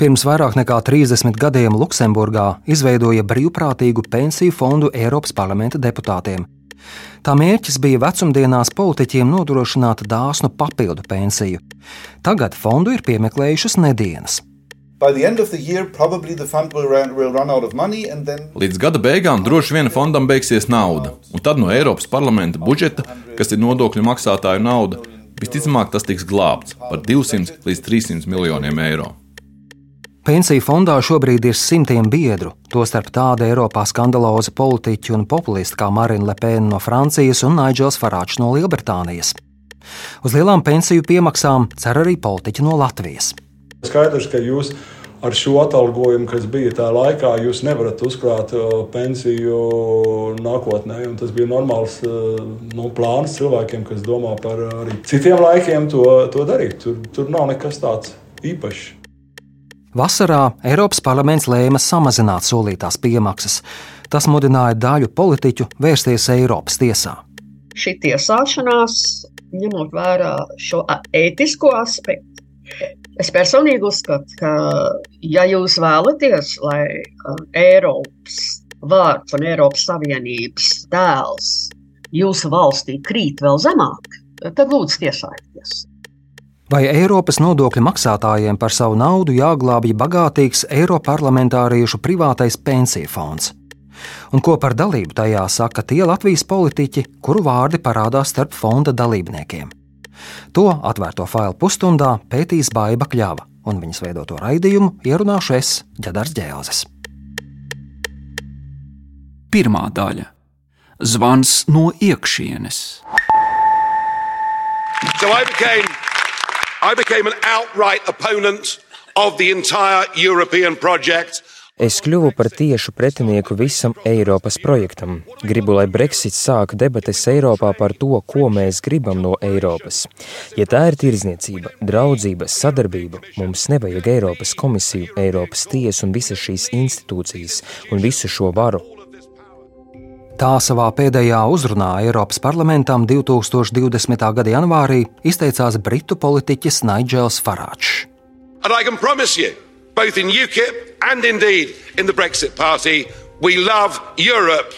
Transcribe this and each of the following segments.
Pirms vairāk nekā 30 gadiem Luksemburgā izveidoja brīvprātīgu pensiju fondu Eiropas parlamenta deputātiem. Tā mērķis bija vecumdienās politiķiem nodrošināt dāsnu papildu pensiju. Tagad fondu ir piemeklējušas nedēļas. Year, money, then... Līdz gada beigām droši vien fondam beigsies nauda, un tad no Eiropas parlamenta budžeta, kas ir nodokļu maksātāju nauda, visticamāk tas tiks glābts par 200 līdz 300 miljoniem eiro. Pensiju fondā šobrīd ir simtiem biedru, tostarp tāda Eiropā skandaloza politiķi un populisti kā Marina Lepēna no Francijas un Nigels Farāčs no Lielbritānijas. Uz lielām pensiju piemaksām cer arī politiķi no Latvijas. Skaidrs, ka jūs ar šo atalgojumu, kas bija tajā laikā, jūs nevarat uzkrāt uh, pensiju nākotnē. Tas bija normāls uh, nu, plāns cilvēkiem, kas domā par arī citiem laikiem, to, to darīt. Tur, tur nav nekas tāds īpašs. Vasarā Eiropas parlaments lēma samazināt solītās piemaksas. Tas mudināja daļu politiķu vērsties Eiropas tiesā. Šī tiesāšanās, ņemot vērā šo ētisko aspektu, Es personīgi uzskatu, ka, ja jūs vēlaties, lai Eiropas vārds un Eiropas Savienības tēls jūsu valstī krīt vēl zemāk, tad lūdzu tiesājieties. Vai Eiropas nodokļu maksātājiem par savu naudu jāglābj bagātīgs Eiroparlamentāriešu privātais pensiju fonds? Un ko par dalību tajā saka tie Latvijas politiķi, kuru vārdi parādās starp fonda dalībniekiem? To atvērto failu pusstundā pētīs Baiva Kļava, un viņas veidoto raidījumu ierunāšu es, Džedars Džēlzes. Pirmā daļa - zvans no iekšienes. So I became, I became an outright opponent of the entire European project. Es kļuvu par tiešu pretinieku visam Eiropas projektam. Gribu, lai Brexit sāk debates Eiropā par to, ko mēs gribam no Eiropas. Ja tā ir tirzniecība, draudzība, sadarbība, mums nevajag Eiropas komisiju, Eiropas tiesu un visas šīs institūcijas un visu šo varu. Tā savā pēdējā uzrunā Eiropas parlamentam 2020. gada janvārī izteicās britu politiķis Nigels Farāčs both in UKIP and indeed in the Brexit Party, we love Europe.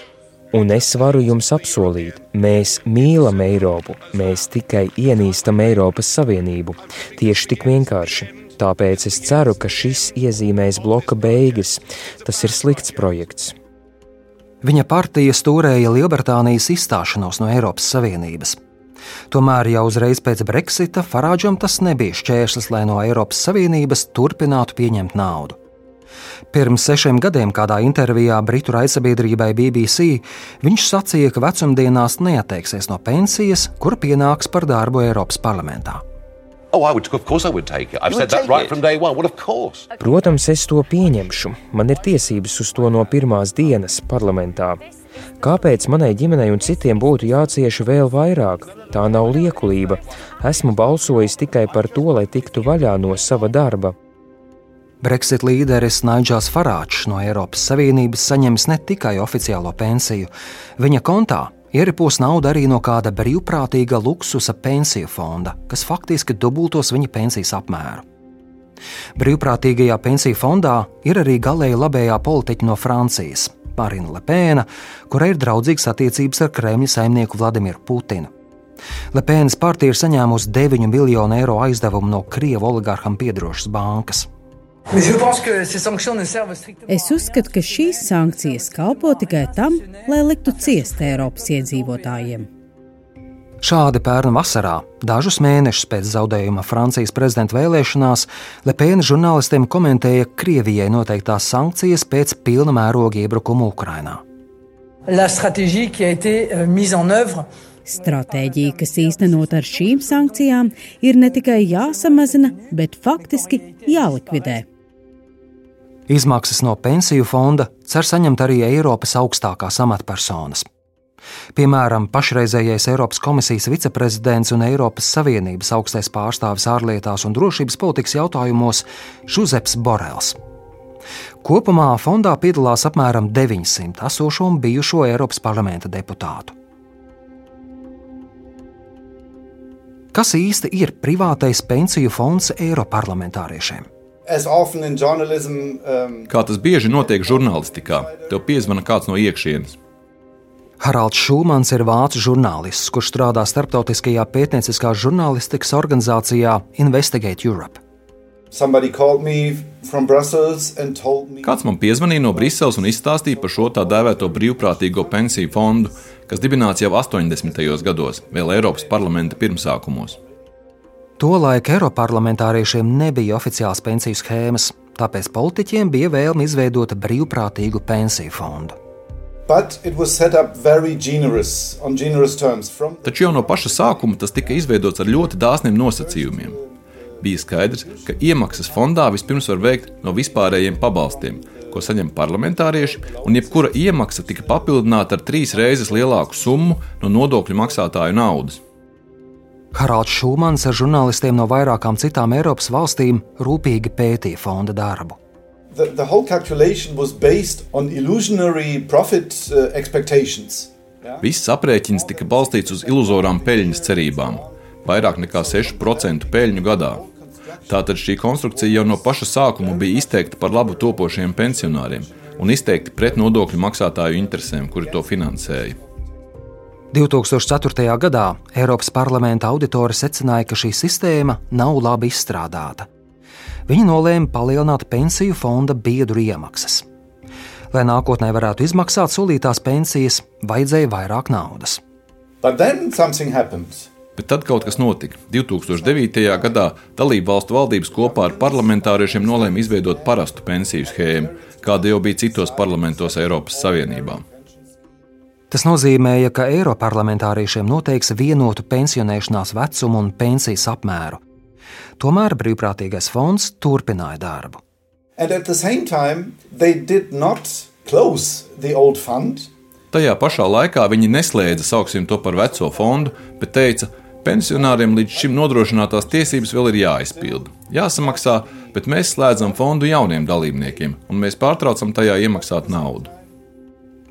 Un es varu jums apsolīt, mēs mīlam Eiropu, mēs tikai ienīstam Eiropas Savienību. Tieši tik vienkārši. Tāpēc es ceru, ka šis iezīmēs bloka beigas. Tas ir slikts projekts. Viņa partija stūrēja Lielbritānijas izstāšanos no Eiropas Savienības. Tomēr jau uzreiz pēc Brexita Farāģam tas nebija šķērslis, lai no Eiropas Savienības turpinātu pieņemt naudu. Pirms sešiem gadiem kādā intervijā Britu raidsabiedrībai BBC viņš sacīja, ka vecumdienās neatteiksies no pensijas, kur pienāks par darbu Eiropas parlamentā. Oh, would, right well, Protams, es to pieņemšu. Man ir tiesības uz to no pirmās dienas parlamentā. Kāpēc manai ģimenei un citiem būtu jācieš vēl vairāk? Tā nav liekulība. Esmu balsojis tikai par to, lai tiktu vaļā no sava darba. Brexit līderis Nigels Farāčs no Eiropas Savienības saņems ne tikai oficiālo pensiju, viņa kontā ieripos nauda arī no kāda brīvprātīga luksusa pensiju fonda, kas faktiski dubultos viņa pensijas apmēru. Brīvprātīgajā pensiju fondā ir arī galēji labējā politiķa no Francijas, Marina Lepēna, kurai ir draudzīgas attiecības ar Kremļa saimnieku Vladimiru Putinu. Lepēnas partija ir saņēmusi 9 miljonu eiro aizdevumu no Krievijas oligārham piedarošas bankas. Es uzskatu, ka šīs sankcijas kalpo tikai tam, lai liktu ciest Eiropas iedzīvotājiem. Šādi pērn vasarā, dažus mēnešus pēc zaudējuma Francijas prezidenta vēlēšanās, Lepēna žurnālistiem komentēja Krievijai noteiktās sankcijas pēc pilna mēroga iebrukuma Ukrainā. Stratēģija, kas īstenot ar šīm sankcijām, ir ne tikai jāsamazina, bet faktiski jālikvidē. Izmaksas no pensiju fonda cer saņemt arī Eiropas augstākās amatpersonas. Piemēram, pašreizējais Eiropas komisijas viceprezidents un Eiropas Savienības augstais pārstāvis ārlietās un drošības politikas jautājumos Žuzeps Borels. Kopumā fondā piedalās apmēram 900 esošo un bijušo Eiropas parlamenta deputātu. Kas īsti ir privātais pensiju fonds Eiroparlamentāriešiem? Um, Kā tas bieži notiek žurnālistikā, tev piezvana kāds no iekšienes. Haralds Šūmans ir vācu žurnālists, kurš strādā starptautiskajā pētnieciskās žurnālistikas organizācijā Investigate Europe. Kāds man piezvanīja no Briseles un izstāstīja par šo tā dēvēto brīvprātīgo pensiju fondu, kas dibināts jau 80. gados, vēl Eiropas parlamenta pirmsākumos. Tolaik Eiroparlamentāriešiem nebija oficiāls pensiju schēmas, tāpēc politiķiem bija vēlme izveidot brīvprātīgu pensiju fondu. From... Taču jau no paša sākuma tas tika izveidots ar ļoti dāsniem nosacījumiem. Bija skaidrs, ka iemaksas fondā vispirms var veikt no vispārējiem pabalstiem, ko saņem parlamentārieši, un jebkura iemaksa tika papildināta ar trīs reizes lielāku summu no nodokļu maksātāju naudas. Haralds Šūmans ar žurnālistiem no vairākām citām Eiropas valstīm rūpīgi pētīja fonda darbu the, the whole calculation was based on illusionary profit uh, expectations. Viss aprēķins tika balstīts uz iluzorām peļņas cerībām - vairāk nekā 6% peļņu gadā. Tātad šī konstrukcija jau no paša sākuma bija izteikta par labu topošiem pensionāriem un izteikti pret nodokļu maksātāju interesēm, kuri to finansēja. 2004. gadā Eiropas parlamenta auditori secināja, ka šī sistēma nav labi izstrādāta viņi nolēma palielināt pensiju fonda biedru iemaksas. Lai nākotnē varētu izmaksāt solītās pensijas, vajadzēja vairāk naudas. Bet tad kaut kas notika. 2009. gadā dalību valstu valdības kopā ar parlamentāriešiem nolēma izveidot parastu pensiju schēmu, kāda jau bija citos parlamentos Eiropas Savienībā. Tas nozīmēja, ka Eiroparlamentāriešiem noteiks vienotu pensionēšanās vecumu un pensijas apmēru, Tomēr brīvprātīgais fonds turpināja darbu. Tajā pašā laikā viņi neslēdza, sauksim to par veco fondu, bet teica, pensionāriem līdz šim nodrošinātās tiesības vēl ir jāizpilda. Jāsamaksā, bet mēs slēdzam fondu jauniem dalībniekiem, un mēs pārtraucam tajā iemaksāt naudu.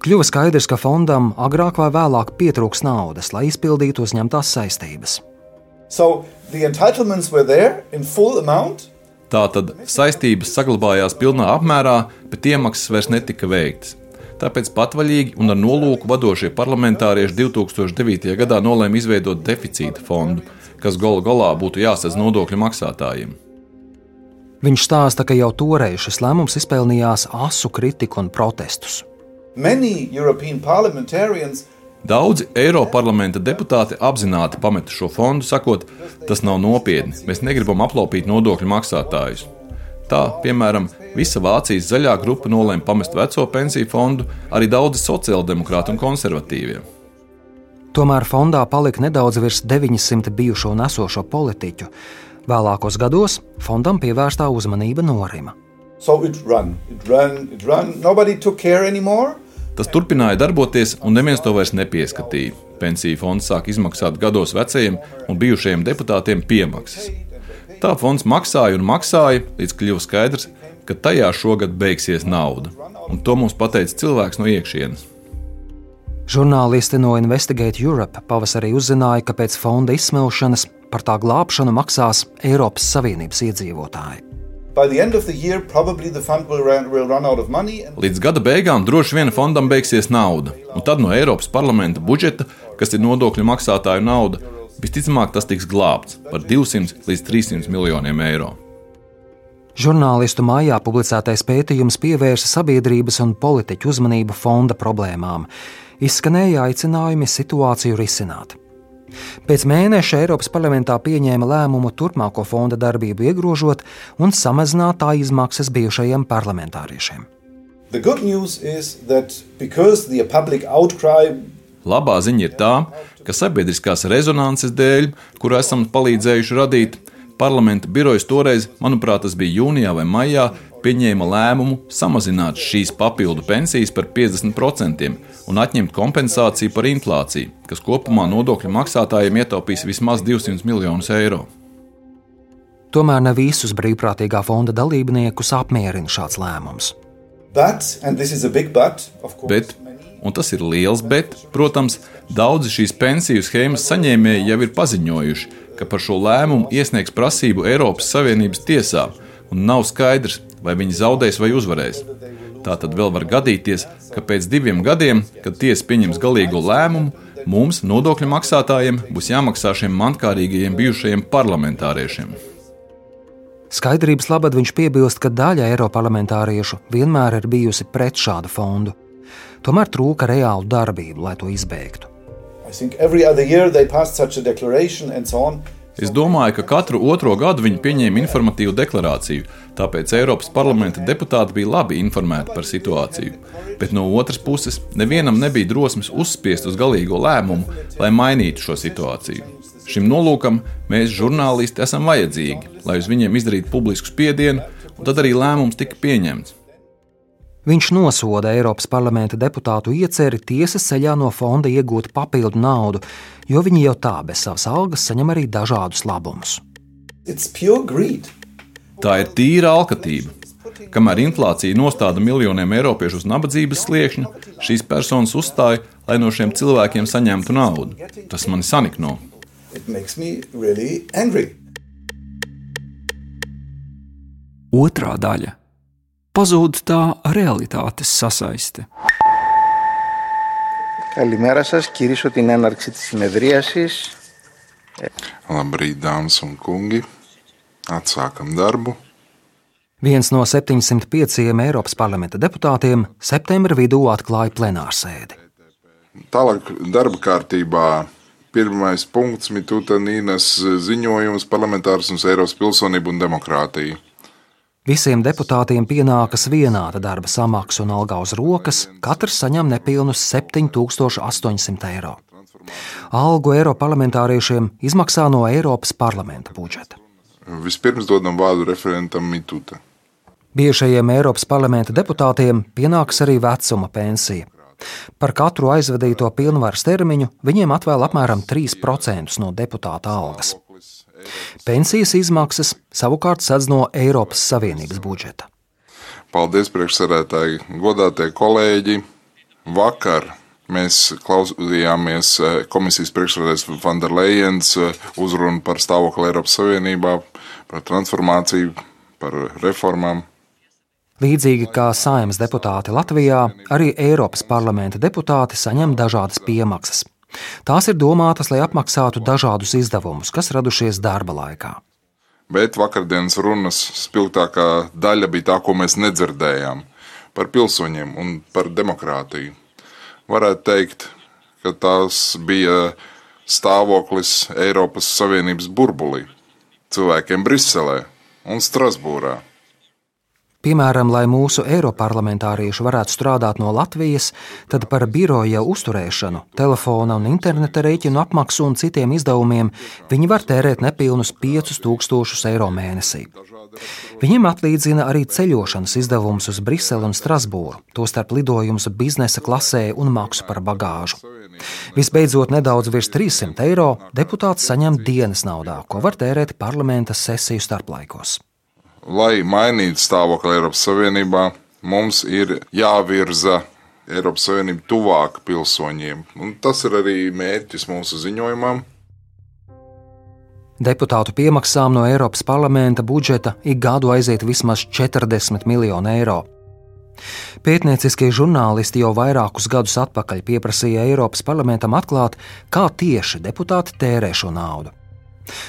Kļuva skaidrs, ka fondam agrāk vai vēlāk pietrūks naudas, lai izpildītu uzņemtās saistības. So Tātad saistības saglabājās pilnā apmērā, bet iemaksas vairs netika veiktas. Tāpēc patvaļīgi un ar nolūku vadošie parlamentārieši 2009. gadā nolēma izveidot deficīta fondu, kas galu galā būtu jāsadz nodokļu maksātājiem. Viņš stāsta, ka jau toreiz šis lēmums izpelnījās asu kritiku un protestus. Many European parliamentarians Daudzi Eiroparlamenta deputāti apzināti pameta šo fondu, sakot, tas nav nopietni, mēs negribam aplaupīt nodokļu maksātājus. Tā, piemēram, visa Vācijas zaļā grupa nolēma pamest veco pensiju fondu, arī daudzi sociāldemokrāti un konservatīvie. Tomēr fondā palika nedaudz virs 900 bijušo un esošo politiķu. Vēlākos gados fondam pievērstā uzmanība norima. So it ran, it ran, it ran. Tas turpināja darboties, un neviens to vairs nepieskatīja. Pensiju fonds sāk izmaksāt gados vecajiem un bijušajiem deputātiem piemaksas. Tā fonds maksāja un maksāja, līdz kļuva skaidrs, ka tajā šogad beigsies nauda. Un to mums pateica cilvēks no iekšienes. Žurnālisti no Investigate Europe pavasarī uzzināja, ka pēc fonda izsmelšanas par tā glābšanu maksās Eiropas Savienības iedzīvotāji. Year, will run, will Līdz gada beigām droši vien fondam beigsies nauda, un tad no Eiropas parlamenta budžeta, kas ir nodokļu maksātāju nauda, visticamāk tas tiks glābts par 200 līdz 300 miljoniem eiro. Žurnālistu mājā publicētais pētījums pievērsa sabiedrības un politiķu uzmanību fonda problēmām. Izskanēja aicinājumi situāciju risināt. Pēc mēneša Eiropas parlamentā pieņēma lēmumu turpmāko fonda darbību iegrožot un samazināt tā izmaksas bijušajiem parlamentāriešiem. Labā ziņa ir tā, ka sabiedriskās rezonances dēļ, kuru esam palīdzējuši radīt, parlamenta birojas toreiz, manuprāt, tas bija jūnijā vai maijā, pieņēma lēmumu samazināt šīs papildu pensijas par 50% un atņemt kompensāciju par inflāciju, kas kopumā nodokļu maksātājiem ietaupīs vismaz 200 miljonus eiro. Tomēr ne visus brīvprātīgā fonda dalībniekus apmierina šāds lēmums. But, but, bet, un tas ir liels bet, protams, daudzi šīs pensiju schēmas saņēmēji jau ir paziņojuši, ka par šo lēmumu iesniegs prasību Eiropas Savienības tiesā, un nav skaidrs, vai viņi zaudēs vai uzvarēs. Tā tad vēl var gadīties, ka pēc diviem gadiem, kad tiesa pieņems galīgo lēmumu, mums, nodokļu maksātājiem, būs jāmaksā šiem mankārīgajiem bijušajiem parlamentāriešiem. Skaidrības labad viņš piebilst, ka daļa eiroparlamentāriešu vienmēr ir bijusi pret šādu fondu. Tomēr trūka reālu darbību, lai to izbeigtu. Es domāju, ka katru otro gadu viņi pieņēma informatīvu deklarāciju, tāpēc Eiropas parlamenta deputāti bija labi informēti par situāciju. Bet no otras puses, nevienam nebija drosmes uzspiest uz galīgo lēmumu, lai mainītu šo situāciju. Šim nolūkam mēs, žurnālisti, esam vajadzīgi, lai uz viņiem izdarītu publisku spiedienu, un tad arī lēmums tika pieņemts. Viņš nosoda Eiropas parlamenta deputātu ieceri tiesas ceļā no fonda iegūt papildu naudu, jo viņi jau tā bez savas algas saņem arī dažādus labumus. Tā ir tīra alkatība. Kamēr inflācija nostāda miljoniem eiropiešu uz nabadzības sliekšņa, šīs personas uzstāja, lai no šiem cilvēkiem saņemtu naudu. Tas mani sanikno. Really Otra daļa pazūd tā realitātes sasaiste. Καλημέρα σας. Κυρίσω την έναρξη της συνεδρίασης. Labrīt, dāmas un kungi! Atsākam darbu! Viens no 705 Eiropas parlamenta deputātiem septembra vidū atklāja plenārsēdi. Tālāk darba kārtībā pirmais punkts Mitūta Nīnas ziņojums parlamentārisms Eiropas pilsonību un demokrātiju. Visiem deputātiem pienākas vienāda darba samaksa un alga uz rokas, katrs saņem nepilnus 7800 eiro. Algu Eiroparlamentāriešiem izmaksā no Eiropas parlamenta budžeta. Vispirms dodam vārdu referentam Mituta. Bijušajiem Eiropas parlamenta deputātiem pienākas arī vecuma pensija. Par katru aizvadīto pilnvaras termiņu viņiem atvēl apmēram 3% no deputāta algas. Pensijas izmaksas savukārt sadz no Eiropas Savienības budžeta. Paldies, priekšsēdētāji, godātie kolēģi! Vakar mēs klausījāmies eh, komisijas priekšsēdētājas Vanderlejens eh, uzrunu par stāvokli Eiropas Savienībā, par transformāciju, par reformām. Līdzīgi kā saimnes deputāti Latvijā, arī Eiropas parlamenta deputāti saņem dažādas piemaksas. Tās ir domātas, lai apmaksātu dažādus izdevumus, kas radušies darba laikā. Bet vakardienas runas spilgtākā daļa bija tā, ko mēs nedzirdējām par pilsoņiem un par demokrātiju. Varētu teikt, ka tās bija stāvoklis Eiropas Savienības burbulī, cilvēkiem Briselē un Strasbūrā. Piemēram, lai mūsu eiroparlamentārieši varētu strādāt no Latvijas, tad par biroja uzturēšanu, telefona un interneta rēķinu apmaksu un citiem izdevumiem viņi var tērēt nepilnus 5000 eiro mēnesī. Viņiem atlīdzina arī ceļošanas izdevumus uz Briseli un Strasbūru, tostarp lidojumus biznesa klasē un maksu par bagāžu. Visbeidzot, nedaudz virs 300 eiro deputāts saņem dienas naudā, ko var tērēt parlamenta sesiju starplaikos lai mainītu stāvokli Eiropas Savienībā, mums ir jāvirza Eiropas Savienība tuvāk pilsoņiem. Un tas ir arī mērķis mūsu ziņojumam. Deputātu piemaksām no Eiropas parlamenta budžeta ik gadu aiziet vismaz 40 miljonu eiro. Pētnieciskie žurnālisti jau vairākus gadus atpakaļ pieprasīja Eiropas parlamentam atklāt, kā tieši deputāti tērē šo naudu.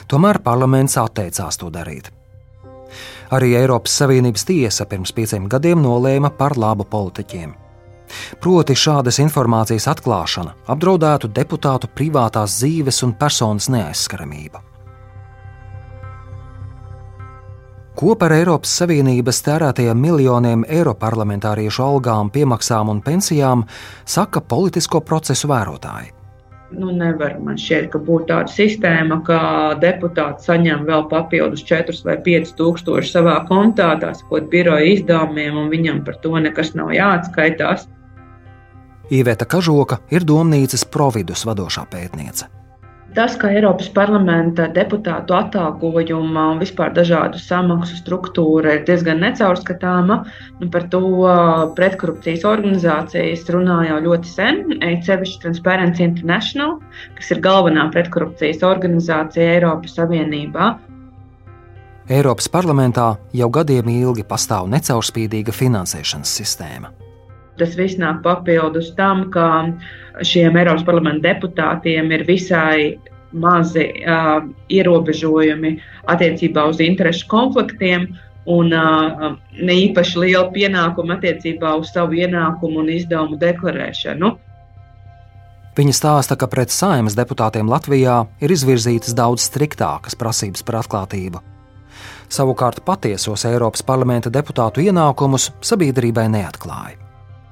Tomēr parlaments atteicās to darīt. Arī Eiropas Savienības tiesa pirms pieciem gadiem nolēma par labu politiķiem. Proti šādas informācijas atklāšana apdraudētu deputātu privātās dzīves un personas neaizskaramību. Ko par Eiropas Savienības tērētajiem miljoniem eiroparlamentāriešu algām, piemaksām un pensijām saka politisko procesu vērotāji? Nu, nevar man šķiet, ka būtu tāda sistēma, ka deputāts saņem vēl papildus 4 vai 5 tūkstoši savā kontā, tās kaut biroja izdevumiem, un viņam par to nekas nav jāatskaitās. Īvēta Kažoka ir domnīcas providus vadošā pētniece. Tas, ka Eiropas parlamenta deputātu atalgojuma un vispār dažādu samaksu struktūra ir diezgan necaurskatāma, un par to pretkorupcijas organizācijas runā jau ļoti sen. Eicevišķi Transparency International, kas ir galvenā pretkorupcijas organizācija Eiropas Savienībā. Eiropas parlamentā jau gadiem ilgi pastāv necaurspīdīga finansēšanas sistēma. Tas viss nāk papildus tam, ka šiem Eiropas parlamenta deputātiem ir visai mazi uh, ierobežojumi attiecībā uz interešu konfliktiem un uh, ne īpaši liela pienākuma attiecībā uz savu ienākumu un izdevumu deklarēšanu. Viņa stāsta, ka pret saimnes deputātiem Latvijā ir izvirzītas daudz striktākas prasības par atklātību. Savukārt patiesos Eiropas parlamenta deputātu ienākumus sabiedrībai neatklāja.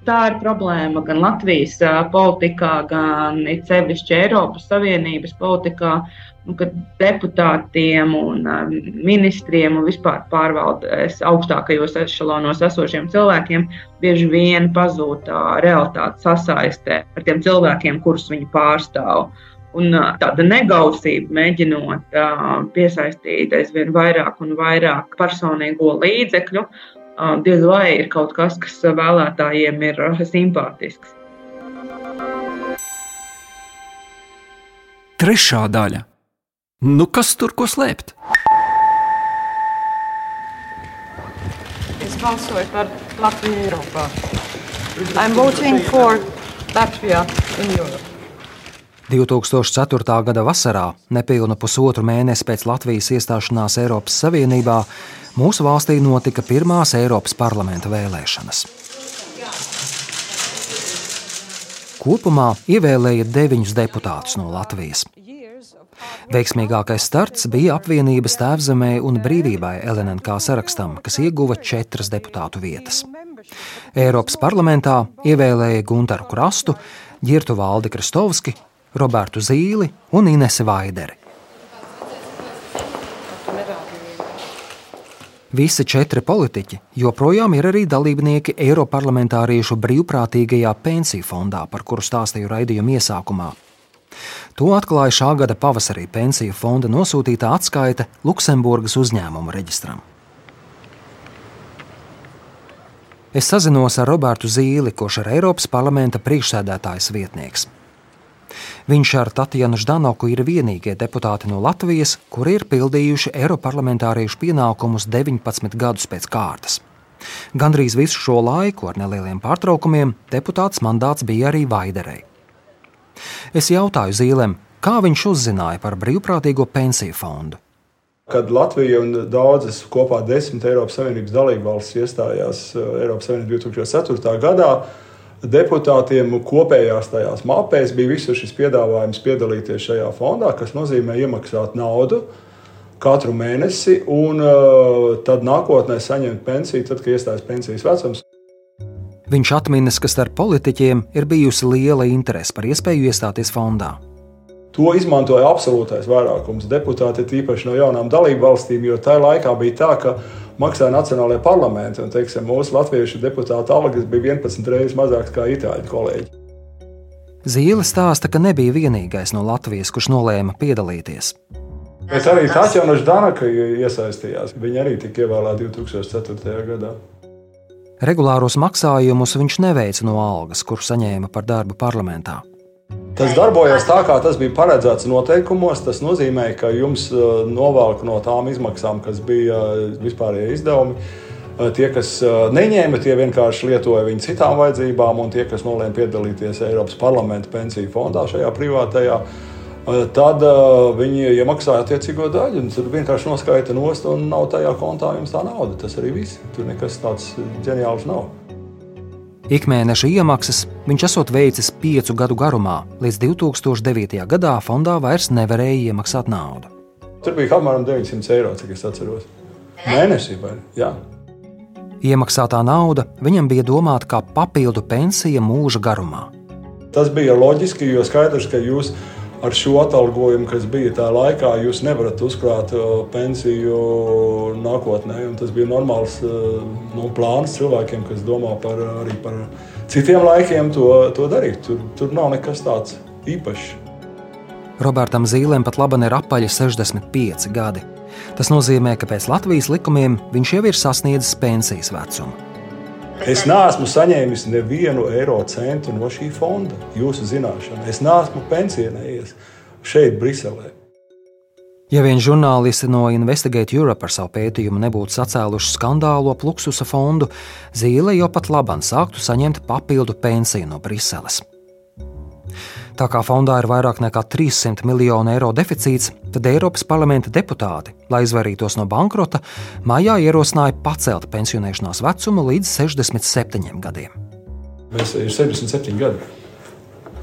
Tā ir problēma gan Latvijas politikā, gan sevišķi Eiropas Savienības politikā, nu, kad deputātiem un ministriem un vispār pārvaldes augstākajos ešalonos esošiem cilvēkiem bieži vien pazūd tā realitāte sasaistē ar tiem cilvēkiem, kurus viņi pārstāv. Un tāda negausība, mēģinot piesaistīt aizvien vairāk un vairāk personīgo līdzekļu, diez vai ir kaut kas, kas vēlētājiem ir simpātisks. Trešā daļa. Nu, kas tur ko slēpt? Es balsoju par Latviju Eiropā. I'm voting for Latvia in Europe. 2004. gada vasarā, nepilnu pusotru mēnesi pēc Latvijas iestāšanās Eiropas Savienībā, mūsu valstī notika pirmās Eiropas parlamenta vēlēšanas. Kopumā ievēlēja deviņus deputātus no Latvijas. Veiksmīgākais starts bija apvienības tēvzemē un brīvībai LNK sarakstam, kas ieguva četras deputātu vietas. Eiropas parlamentā ievēlēja Gunteru Krastu, Girtu Valdi Kristovski, Robertu Zīli un Inese Vaideri. Visi četri politiķi joprojām ir arī dalībnieki Eiroparlamentāriešu brīvprātīgajā pensiju fondā, par kuru stāstīju raidījuma iesākumā. To atklāja šā gada pavasarī pensiju fonda nosūtītā atskaite Luksemburgas uzņēmumu reģistram. Es sazinos ar Robertu Zīli, kurš ir Eiropas parlamenta priekšsēdētājs vietnieks. Viņš ar Tatjanu Ždanoku ir vienīgie deputāti no Latvijas, kuri ir pildījuši Eiroparlamentāriešu pienākumus 19 gadus pēc kārtas. Gandrīz visu šo laiku, ar nelieliem pārtraukumiem, deputāts mandāts bija arī Vaiderei. Es jautāju Zīlēm, kā viņš uzzināja par brīvprātīgo pensiju fondu. Kad Latvija un daudzas kopā desmit Eiropas Savienības dalībvalstis iestājās eh, Eiropas Savienībā 2004. gadā, deputātiem kopējās tajās mapēs bija visu šis piedāvājums piedalīties šajā fondā, kas nozīmē iemaksāt naudu katru mēnesi un uh, tad nākotnē saņemt pensiju, tad, kad iestājas pensijas vecums. Viņš atminas, ka starp politiķiem ir bijusi liela interese par iespēju iestāties fondā. To izmantoja absolūtais vairākums deputāti, tīpaši no jaunām dalību valstīm, jo tajā laikā bija tā, ka maksāja nacionālajie parlamenti. Un, teiksim, mūsu latviešu deputāta algas bija 11 reizes mazākas nekā itāļu kolēģi. Zīle stāsta, ka nebija vienīgais no Latvijas, kurš nolēma piedalīties. Bet arī Tāķa Danaka iesaistījās. Viņa arī tika ievēlēta 2004. gadā. Regulāros maksājumus viņš neveica no algas, kuru saņēma par darbu parlamentā. Tas darbojas tā, kā tas bija paredzēts noteikumos. Tas nozīmē, ka jums uh, novelk no tām izmaksām, kas bija uh, vispārējie izdevumi. Uh, tie, kas neņēma, tie vienkārši lietoja viņu citām vajadzībām, un tie, kas nolēma piedalīties Eiropas parlamenta pensiju fondā šajā privātajā, tad viņi iemaksāja attiecīgo daļu. Tur vienkārši noskaita nost, un nav tajā kontā jums tā nauda. Tas arī viss. Tur nekas tāds ģeniāls nav. Ikmēneša iemaksas viņš esot veicis piecu gadu garumā, līdz 2009. gadā fondā vairs nevarēja iemaksāt naudu. Tur bija apmēram 900 eiro, cik es atceros. Mēnesī vai jā. Iemaksātā nauda viņam bija domāta kā papildu pensija mūža garumā. Tas bija loģiski, jo skaidrs, ka jūs esat ar šo atalgojumu, kas bija tajā laikā, jūs nevarat uzkrāt uh, pensiju nākotnē. Tas bija normāls uh, nu, plāns cilvēkiem, kas domā par, arī par citiem laikiem, to, to darīt. Tur, tur nav nekas tāds īpašs. Robertam Zīlēm pat labi ir apaļi 65 gadi. Tas nozīmē, ka pēc Latvijas likumiem viņš jau ir sasniedzis pensijas vecumu. Es neesmu saņēmis nevienu eiro centu no šī fonda. Jūsu zināšana, es neesmu pensionējies šeit, Briselē. Ja vien žurnālisti no Investigate Europe ar savu pētījumu nebūtu sacēluši skandālo Pluksusa fondu, Zīle jau pat labāk sāktu saņemt papildu pensiju no Briseles. Tā kā fondā ir vairāk nekā 300 miljonu eiro deficīts, tad Eiropas parlamenta deputāti, lai izvairītos no bankrota, maijā ierosināja pacelt pensionēšanās vecumu līdz 67 gadiem. Mēs ir 67 gadi.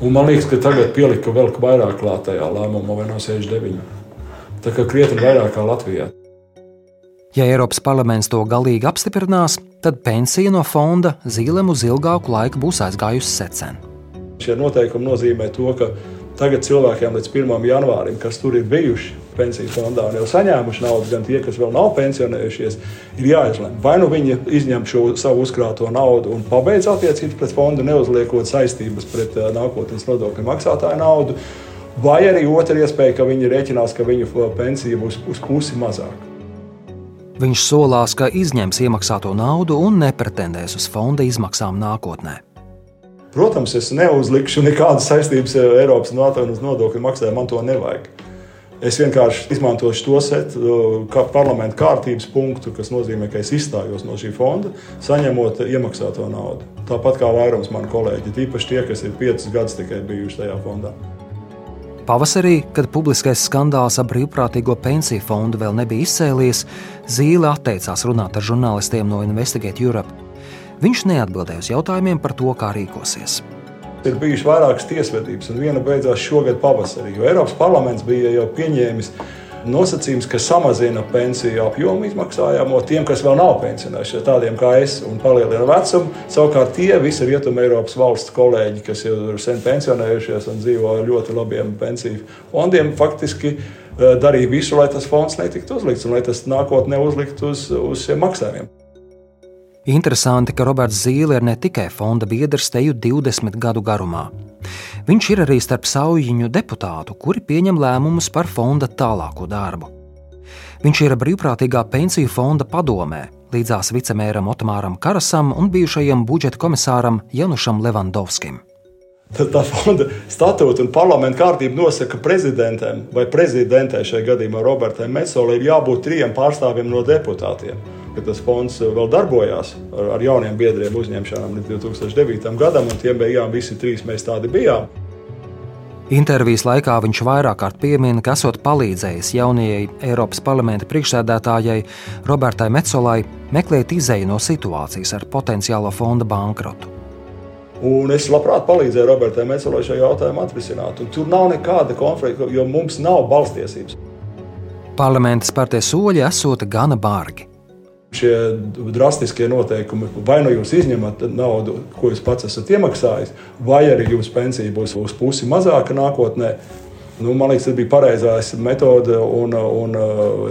Un man liekas, ka tagad pielika vēl vairāk klātajā lēmumā, vai no 69. Tā kā krietni vairāk kā Latvijā. Ja Eiropas parlaments to galīgi apstiprinās, tad pensija no fonda zīlēm uz ilgāku laiku būs aizgājusi secen. Šie noteikumi nozīmē to, ka tagad cilvēkiem līdz 1. janvārim, kas tur ir bijuši pensiju fondā un jau saņēmuši naudu, gan tie, kas vēl nav pensionējušies, ir jāizlemj. Vai nu viņi izņem šo savu uzkrāto naudu un pabeidz attiecības pret fondu, neuzliekot saistības pret uh, nākotnes nodokļu maksātāju naudu, Vai arī otra iespēja, ka viņi rēķinās, ka viņu pensija būs uz pusi mazāka. Viņš solās, ka izņems iemaksāto naudu un nepretendēs uz fonda izmaksām nākotnē. Protams, es neuzlikšu nekādas saistības Eiropas nodokļu maksājumā, man to nevajag. Es vienkārši izmantošu to setu, kā parlamenta kārtības punktu, kas nozīmē, ka es izstājos no šī fonda, saņemot iemaksāto naudu. Tāpat kā vairums manu kolēģi, tīpaši tie, kas ir piecus gadus tikai bijuši tajā fondā. Pavasarī, kad publiskais skandāls ap brīvprātīgo pensiju fondu vēl nebija izcēlies, Zīle atteicās runāt ar žurnālistiem no Investigate Europe. Viņš neatbildēja uz jautājumiem par to, kā rīkosies. Ir bijušas vairākas tiesvedības, un viena beidzās šogad pavasarī, Eiropas parlaments bija jau pieņēmis nosacījums, ka samazina pensiju apjomu izmaksājamo tiem, kas vēl nav pensionējušies, tādiem kā es, un palielina vecumu. Savukārt tie visi rietumē Eiropas valsts kolēģi, kas jau ir sen pensionējušies un dzīvo ar ļoti labiem pensiju fondiem, faktiski eh, darīja visu, lai tas fonds netiktu uzlikts un lai tas nākotnē uzliktu uz, uz šiem maksājumiem. Interesanti, ka Roberts Zīle ir ne tikai fonda biedrs teju 20 gadu garumā. Viņš ir arī starp saujiņu deputātu, kuri pieņem lēmumus par fonda tālāko darbu. Viņš ir brīvprātīgā pensiju fonda padomē, līdzās vicemēram Otomāram Karasam un bijušajam budžeta komisāram Janušam Levandovskim. Tad tā fonda statūta un parlamenta kārtība nosaka, ka prezidentam vai prezidentē šajā gadījumā Robertai Metsolai ir jābūt trijiem pārstāvjiem no deputātiem. Kad tas fonds vēl darbojās ar, ar jauniem biedriem uzņemšanām līdz 2009. gadam, un tiem beigām visi trīs mēs tādi bijām. Intervijas laikā viņš vairāk kārt piemina, ka esot palīdzējis jaunajai Eiropas parlamenta priekšsēdētājai Robertai Metsolai meklēt izēju no situācijas ar potenciālo fonda bankrotu. Un es labprāt palīdzēju Robertai Mecelai šo jautājumu atrisināt. Un tur nav nekāda konflikta, jo mums nav balstiesības. Parlamenta spērtie soļi esot gana bargi. Šie drastiskie noteikumi, vai nu jūs izņemat naudu, ko jūs pats esat iemaksājis, vai arī jūsu pensija būs uz pusi mazāka nākotnē, Nu, man liekas, tas bija pareizais metode, un, un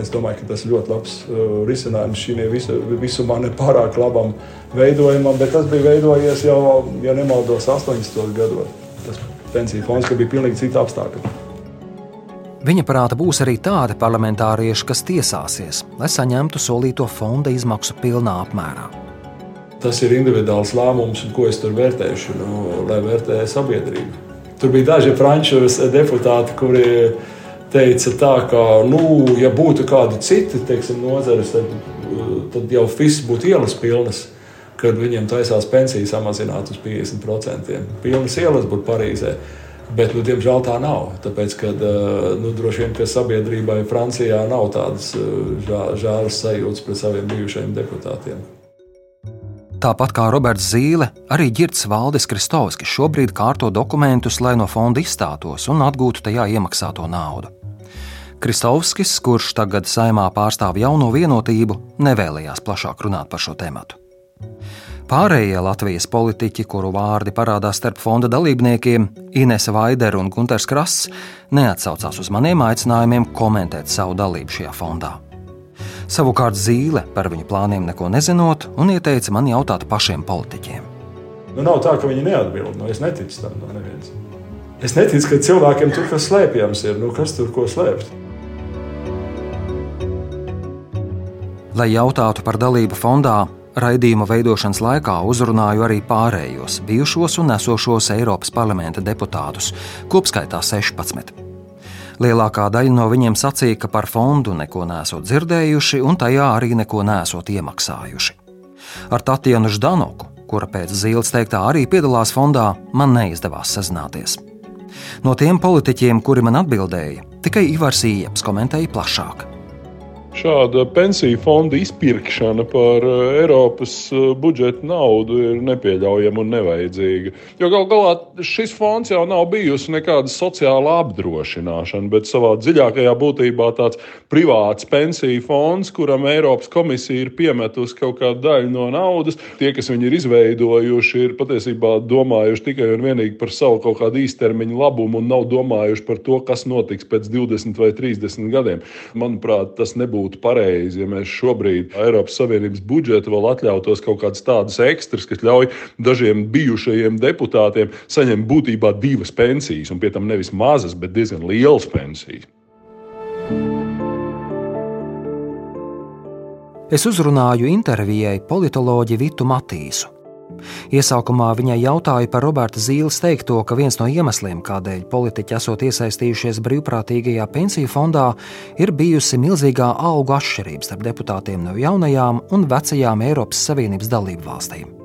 es domāju, ka tas ir ļoti labs uh, risinājums šim visu, visumā nepārāk labam veidojumam, bet tas bija veidojies jau, ja nemaldos, 80. gados. Tas pensiju fonds, bija pilnīgi cita apstākļa. Viņa prāta būs arī tādi parlamentārieši, kas tiesāsies, lai saņemtu solīto fonda izmaksu pilnā apmērā. Tas ir individuāls lēmums, ko es tur vērtēšu, nu, lai vērtēju sabiedrību. Tur bija daži franču deputāti, kuri teica, tā, ka, nu, ja būtu kādi citi teiksim, nozares, tad, tad jau viss būtu ielas pilnas. Kad viņiem taisās pensiju samazināt uz 50%. Pilnas ielas būtu Parīzē. Bet, nu, diemžēl tā nav. Tāpēc, ka nu, droši vien ka sabiedrībai Francijā nav tādas žēlas sajūtas pret saviem bijušajiem deputātiem. Tāpat kā Roberts Zīle, arī Girts Valdis Kristovskis šobrīd kārto dokumentus, lai no fonda izstātos un atgūtu tajā iemaksāto naudu. Kristovskis, kurš tagad saimā pārstāv jauno vienotību, nevēlējās plašāk runāt par šo tēmu. Pārējie Latvijas politiķi, kuru vārdi parādās starp fonda dalībniekiem, Inese Vaidere un Gunārs Krasts, neatsaucās uz maniem aicinājumiem komentēt savu dalību šajā fondā. Savukārt Zīle par viņu plāniem neko nezinot un ieteica man jautāt pašiem politiķiem. Nu, nav tā, ka viņi neatbild. Nu, es neticu tam no nevienas. Es neticu, ka cilvēkiem tur kas slēpjams ir. Nu, kas tur ko slēpt? Lai jautātu par dalību fondā, raidījuma veidošanas laikā uzrunāju arī pārējos bijušos un esošos Eiropas parlamenta deputātus, kopskaitā 16. Lielākā daļa no viņiem sacīja, ka par fondu neko nesot dzirdējuši un tajā arī neko nesot iemaksājuši. Ar Tatjanu Ždanoku, kura pēc Zīles teiktā arī piedalās fondā, man neizdevās sazināties. No tiem politiķiem, kuri man atbildēja, tikai Ivars Ieps komentēja plašāk. Šāda pensiju fonda izpirkšana par eh, Eiropas eh, budžeta naudu ir nepieļaujama un nevajadzīga. Jo gal galā šis fonds jau nav bijusi nekāda sociāla apdrošināšana, bet savā dziļākajā būtībā tāds privāts pensiju fonds, kuram Eiropas komisija ir piemetusi kaut kādu daļu no naudas. Tie, kas viņu ir izveidojuši, ir patiesībā domājuši tikai un vienīgi par savu kaut kādu īstermiņa labumu un nav domājuši par to, kas notiks pēc 20 vai 30 gadiem. Manuprāt, tas nebūtu nebūtu pareizi, ja mēs šobrīd Eiropas Savienības budžetu vēl atļautos kaut kādas tādas ekstras, kas ļauj dažiem bijušajiem deputātiem saņemt būtībā divas pensijas, un pie tam nevis mazas, bet diezgan lielas pensijas. Es uzrunāju intervijai politoloģi Vitu Matīsu. Iesākumā viņai jautāju par Roberta Zīles teikto, ka viens no iemesliem, kādēļ politiķi esot iesaistījušies brīvprātīgajā pensiju fondā, ir bijusi milzīgā algu atšķirība starp deputātiem no jaunajām un vecajām Eiropas Savienības dalību valstīm.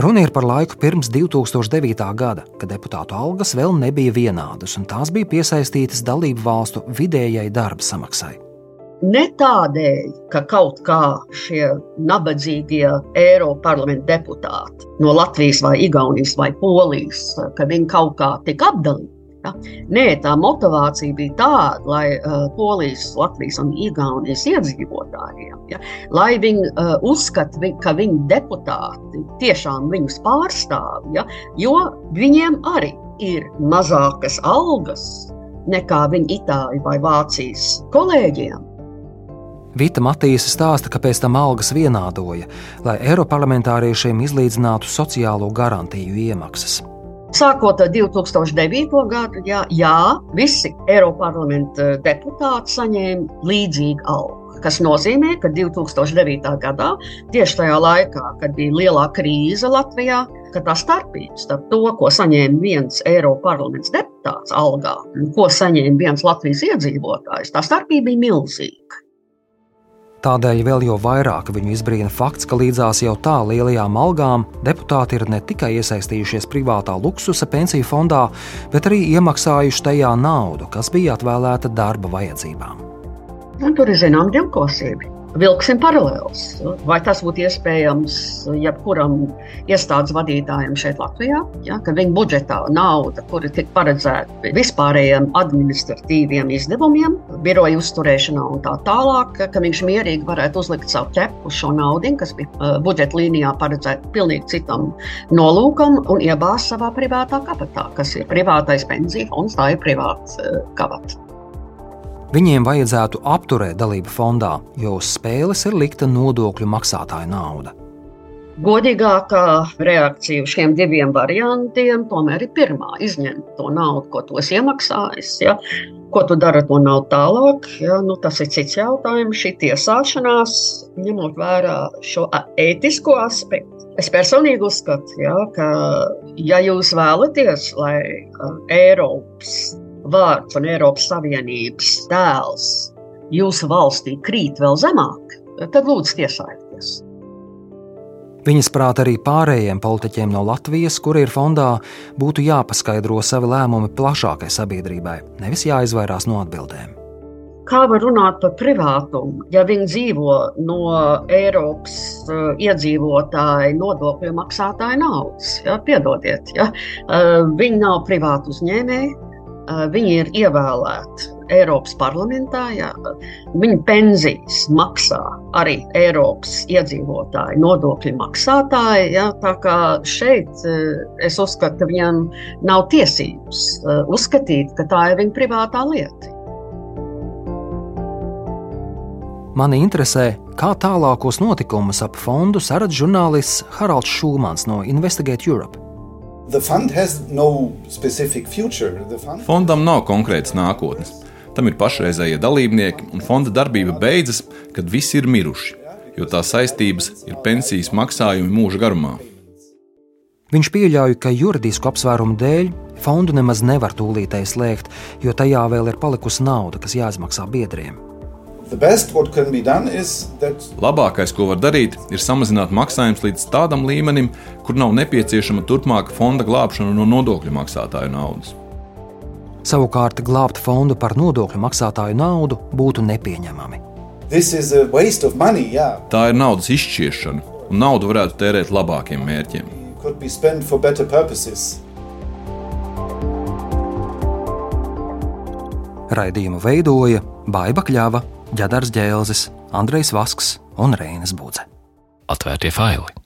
Runa ir par laiku pirms 2009. gada, kad deputātu algas vēl nebija vienādas, un tās bija piesaistītas dalību valstu vidējai darba samaksai. Ne tādēļ, ka kaut kā šie nabadzīgie Eiropas parlamenta deputāti no Latvijas, vai Igaunijas vai Polijas, ka viņi kaut kā tika apdalīti. Ja? Nē, tā motivācija bija tāda, lai uh, Polijas, Latvijas un Igaunijas iedzīvotājiem, ja? lai viņi uh, uzskatītu, vi, ka viņu deputāti tiešām viņus pārstāv, ja? jo viņiem arī ir mazākas algas nekā viņu Itāļu vai Vācijas kolēģiem. Vita Matīsa stāsta, ka pēc tam algas vienādoja, lai Eiroparlamentāriešiem izlīdzinātu sociālo garantiju iemaksas. Sākot ar 2009. gadu, jā, jā visi Eiroparlamenta deputāti saņēma līdzīgu algu. Tas nozīmē, ka 2009. gadā, tieši tajā laikā, kad bija lielā krīze Latvijā, ka tā starpība starp to, ko saņēma viens Eiropas deputāts algā un ko saņēma viens Latvijas iedzīvotājs, tā starpība bija milzīga. Tādēļ vēl jau vairāk viņu izbrīna fakts, ka līdzās jau tā lielajām algām deputāti ir ne tikai iesaistījušies privātā luksusa pensiju fondā, bet arī iemaksājuši tajā naudu, kas bija atvēlēta darba vajadzībām. Un tur ir zināma divkosība vilksim paralēlus. Vai tas būtu iespējams jebkuram iestādes vadītājam šeit, Latvijā, ja, ka viņa budžetā nauda, kura tika paredzēta vispārējiem administratīviem izdevumiem, biroja uzturēšanā un tā tālāk, ka viņš mierīgi varētu uzlikt savu ķepu uz šo naudu, kas bija uh, budžeta līnijā paredzēta pilnīgi citam nolūkam, un iebāzt savā privātā kabatā, kas ir privātais pensiju fonds, tā ir privāts uh, kabats. Viņiem vajadzētu apturēt dalību fondā, jo uz spēles ir likta nodokļu maksātāja nauda. Godīgākā reakcija uz šiem diviem variantiem tomēr ir pirmā. Izņemt to naudu, ko esi iemaksājis. Ja? Ko tu dari ar to naudu tālāk? Ja? Nu, tas ir cits jautājums. Šī tiesāšanās, ņemot vērā šo ētisko aspektu. Es personīgi uzskatu, ja, ka, ja jūs vēlaties, lai Eiropas vārds un Eiropas Savienības tēls jūsu valstī krīt vēl zemāk, tad lūdzu tiesājieties. Viņas prāt arī pārējiem politiķiem no Latvijas, kuri ir fondā, būtu jāpaskaidro savi lēmumi plašākai sabiedrībai, nevis jāizvairās no atbildēm. Kā var runāt par privātumu, ja viņi dzīvo no Eiropas uh, iedzīvotāju nodokļu maksātāju naudas? Ja? Piedodiet, ja? uh, viņi nav privāti uzņēmēji, Viņi ir ievēlēti Eiropas parlamentā. Jā. Viņa pensijas maksā arī Eiropas iedzīvotāji, nodokļu maksātāji. Jā. Tā kā šeit es uzskatu, ka viņam nav tiesības uzskatīt, ka tā ir viņa privātā lieta. Mani interesē, kā tālākos notikumus ap fondu saredz žurnālists Haralds Šūmans no Investigate Europe. No Fondam nav konkrētas nākotnes. Tam ir pašreizējie dalībnieki, un fonda darbība beidzas, kad visi ir miruši, jo tā saistības ir pensijas maksājumi mūža garumā. Viņš pieļauj, ka juridisku apsvērumu dēļ fondu nemaz nevar tūlītēji slēgt, jo tajā vēl ir palikusi nauda, kas jāizmaksā biedriem. That... Labākais, ko var darīt, ir samazināt maksājumus līdz tādam līmenim, kur nav nepieciešama turpmāka fonda glābšana no nodokļu maksātāju naudas. Savukārt, glābt fondu par nodokļu maksātāju naudu būtu nepieņemami. Money, yeah. Tā ir naudas izšķiešana, un naudu varētu tērēt labākiem mērķiem. Raidījumu veidoja Baiva Kļava, Džadars Džēlzis, Andrejs Vasks un Reinas Budze. Atvērtie faili!